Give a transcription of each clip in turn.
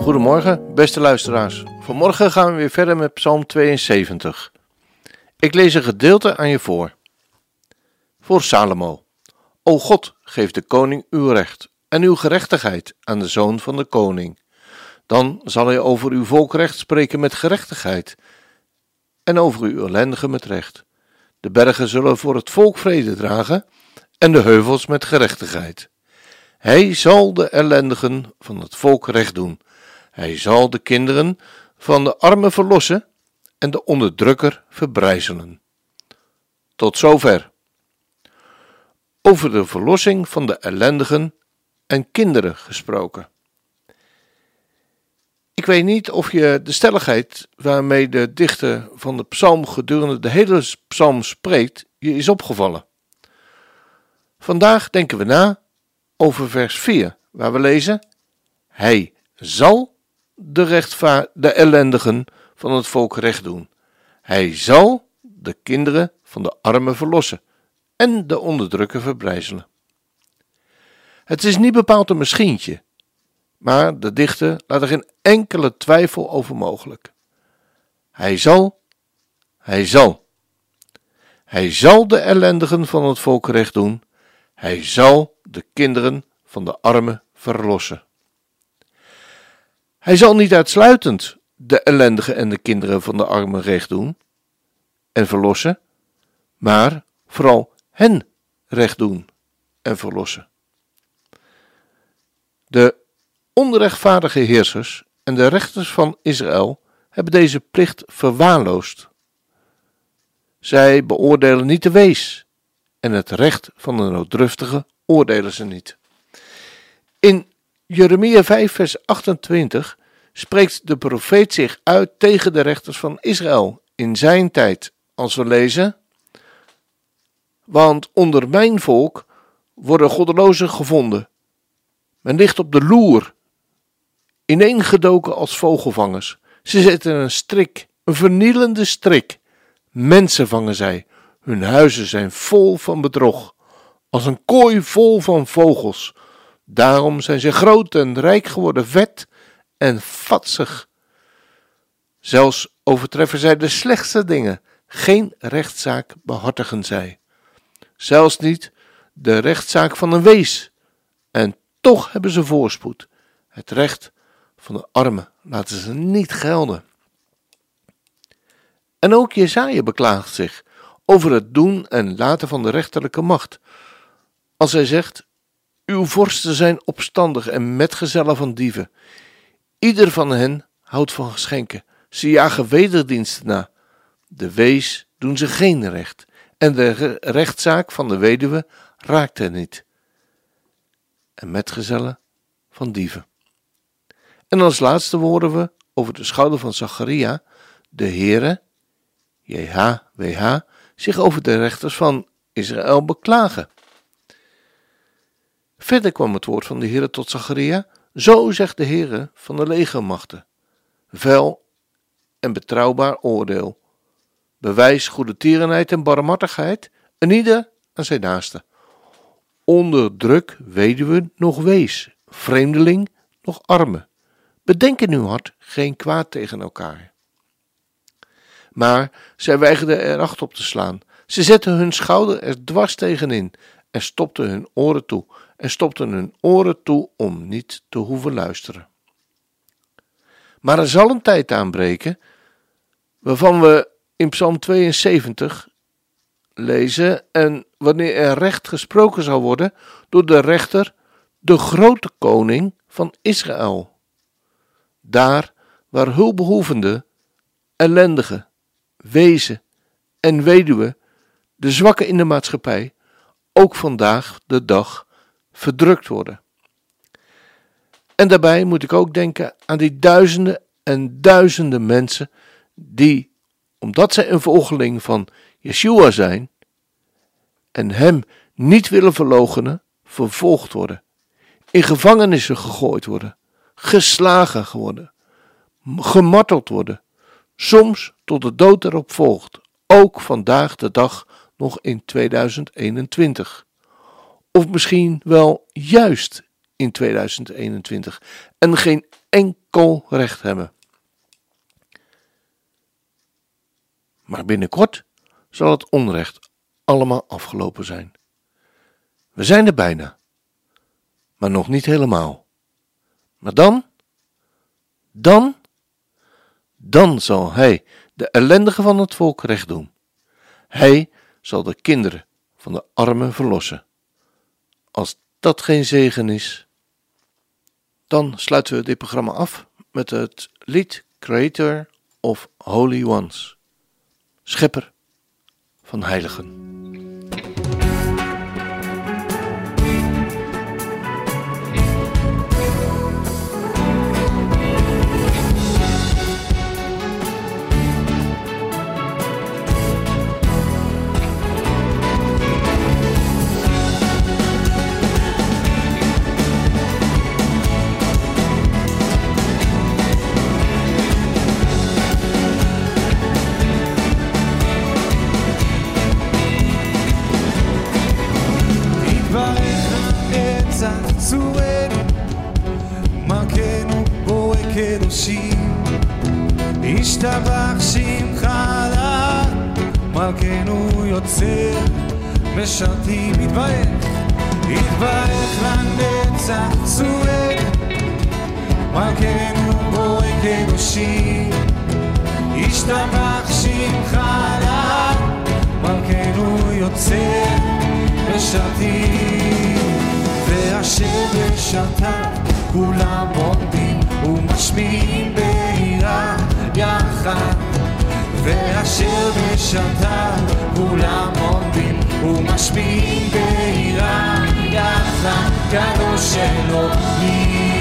Goedemorgen, beste luisteraars. Vanmorgen gaan we weer verder met Psalm 72. Ik lees een gedeelte aan je voor. Voor Salomo. O God, geef de koning uw recht en uw gerechtigheid aan de zoon van de koning. Dan zal hij over uw volkrecht spreken met gerechtigheid en over uw ellendige met recht. De bergen zullen voor het volk vrede dragen en de heuvels met gerechtigheid. Hij zal de ellendigen van het volk recht doen. Hij zal de kinderen van de armen verlossen en de onderdrukker verbrijzelen. Tot zover. Over de verlossing van de ellendigen en kinderen gesproken. Ik weet niet of je de stelligheid waarmee de dichter van de psalm gedurende de hele psalm spreekt, je is opgevallen. Vandaag denken we na over vers 4, waar we lezen: Hij zal de, rechtvaar de ellendigen van het volk recht doen. Hij zal de kinderen van de armen verlossen en de onderdrukker verbrijzelen. Het is niet bepaald een misschientje, maar de dichter laat er geen enkele twijfel over mogelijk. Hij zal, hij zal. Hij zal de ellendigen van het volk recht doen. Hij zal de kinderen van de armen verlossen. Hij zal niet uitsluitend de ellendigen en de kinderen van de armen recht doen en verlossen, maar vooral hen recht doen en verlossen. De onrechtvaardige heersers en de rechters van Israël hebben deze plicht verwaarloosd. Zij beoordelen niet de wees en het recht van de nooddruftige oordelen ze niet. In Jeremia 5, vers 28 spreekt de profeet zich uit tegen de rechters van Israël in zijn tijd, als we lezen. Want onder mijn volk worden goddelozen gevonden. Men ligt op de loer, ineengedoken als vogelvangers. Ze zetten een strik, een vernielende strik. Mensen vangen zij. Hun huizen zijn vol van bedrog, als een kooi vol van vogels. Daarom zijn ze groot en rijk geworden, vet en vatsig. Zelfs overtreffen zij de slechtste dingen. Geen rechtszaak behartigen zij. Zelfs niet de rechtszaak van een wees. En toch hebben ze voorspoed. Het recht van de armen laten ze niet gelden. En ook Jezaja beklaagt zich over het doen en laten van de rechterlijke macht. Als hij zegt, uw vorsten zijn opstandig en metgezellen van dieven. Ieder van hen houdt van geschenken. Ze jagen wederdiensten na. De wees doen ze geen recht. En de rechtszaak van de weduwe raakt hen niet. En metgezellen van dieven. En als laatste horen we over de schouder van Zacharia, de Heere, JHWH, zich over de rechters van Israël beklagen. Verder kwam het woord van de Heere tot Zacharia zo zegt de Heere van de legermachten: Vel en betrouwbaar oordeel. Bewijs goede tierenheid en barmhartigheid, en ieder aan zijn naaste. Onderdruk weduwe nog wees, vreemdeling nog arme. Bedenk in uw hart geen kwaad tegen elkaar. Maar zij weigerden er acht op te slaan. Ze zetten hun schouder er dwars tegenin en stopten hun oren toe en stopten hun oren toe om niet te hoeven luisteren. Maar er zal een tijd aanbreken waarvan we in Psalm 72 lezen en wanneer er recht gesproken zal worden door de rechter, de grote koning van Israël. Daar waar hulpbehoevenden, ellendigen, wezen en weduwen, de zwakken in de maatschappij, ook vandaag de dag verdrukt worden. En daarbij moet ik ook denken aan die duizenden en duizenden mensen die, omdat zij een volgeling van Yeshua zijn en hem niet willen verloochenen, vervolgd worden, in gevangenissen gegooid worden, geslagen worden, gemarteld worden, soms tot de dood erop volgt, ook vandaag de dag nog in 2021. Of misschien wel juist in 2021 en geen enkel recht hebben. Maar binnenkort zal het onrecht allemaal afgelopen zijn. We zijn er bijna, maar nog niet helemaal. Maar dan, dan, dan zal hij de ellendigen van het volk recht doen. Hij zal de kinderen van de armen verlossen. Als dat geen zegen is, dan sluiten we dit programma af met het lied Creator of Holy Ones, schepper van heiligen. יתברך יתברך לנצח צועק. מלכנו בורא קדושים השתבח שמך מלכנו יוצר משרתים ואשר בשרתיו כולם עומדים ומשמיעים בעירה יחד. ואשר בשעתה כולם עומדים ומשפיעים בעירה יחד קדוש אלוהים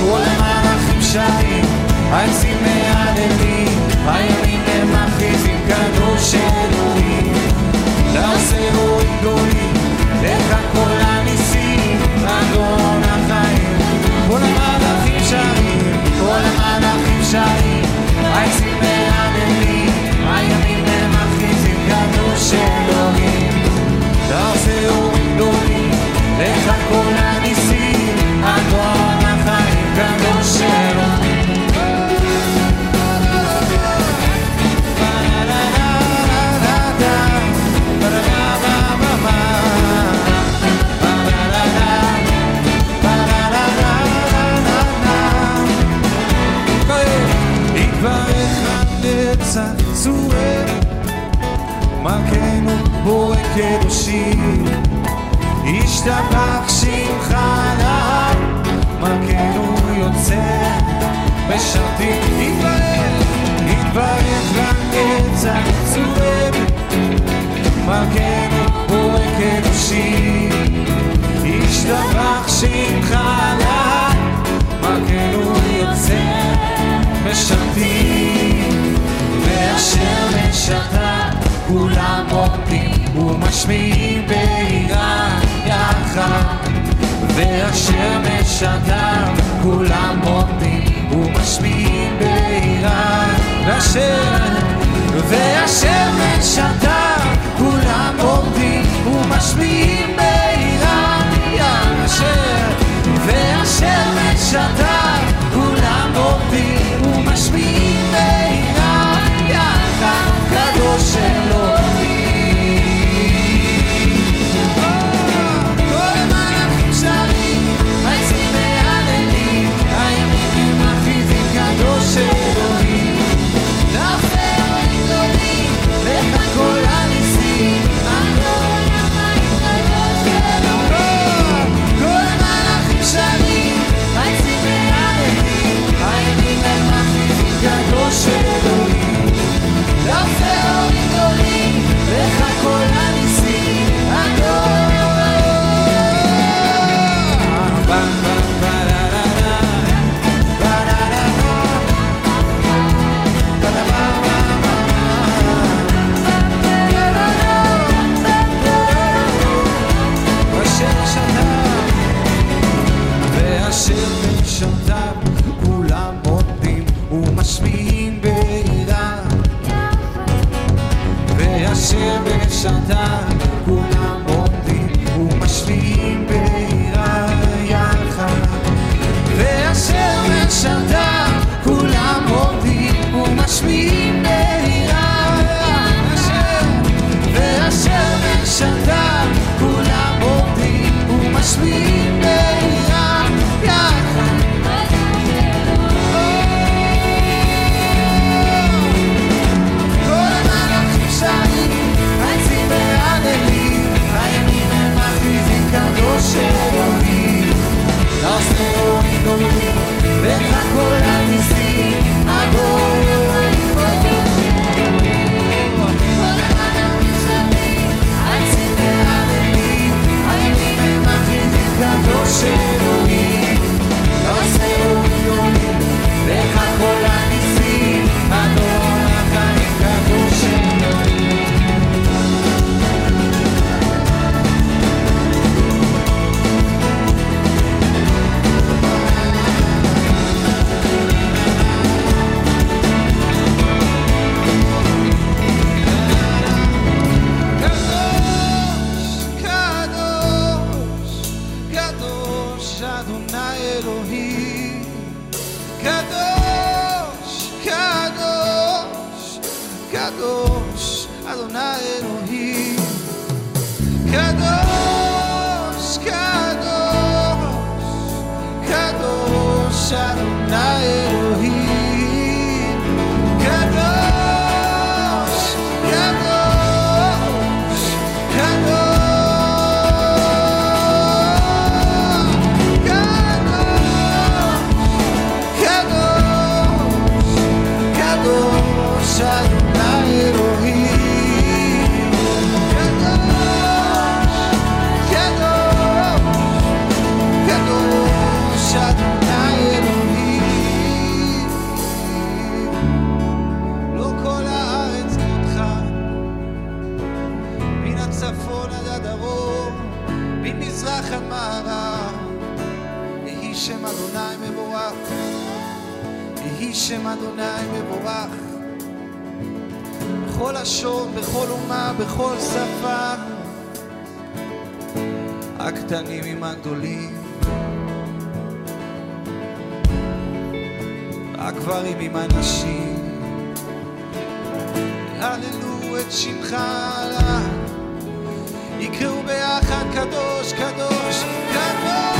כל המלאכים שרים העצים מהללים הימים הם מכריזים קדוש אלוהים לעשהו גדולים לך כל הניסים אדון החיים. כל המלאכים שרים, כל המלאכים שרים, העצים מהנהנים, לך שמי בעירה יחד, והשמש אדם, כולם עומדים ומשמיעים בעירה, והשמש אדם, כולם עומדים ומשמיעים בעירה, יא אשר, והשמש אדם I am. לשון, בכל אומה, בכל שפה. הקטנים עם הגדולים, הגברים עם הנשים, הללו את שמך עלה, יקראו ביחד קדוש, קדוש, קדוש.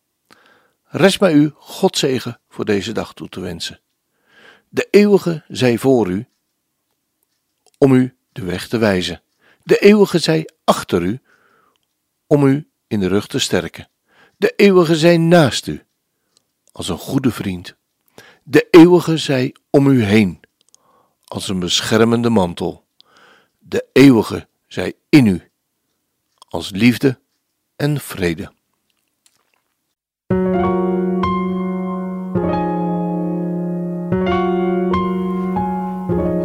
Rest mij u God zegen voor deze dag toe te wensen. De eeuwige zij voor u, om u de weg te wijzen. De eeuwige zij achter u, om u in de rug te sterken. De eeuwige zij naast u, als een goede vriend. De eeuwige zij om u heen, als een beschermende mantel. De eeuwige zij in u, als liefde en vrede.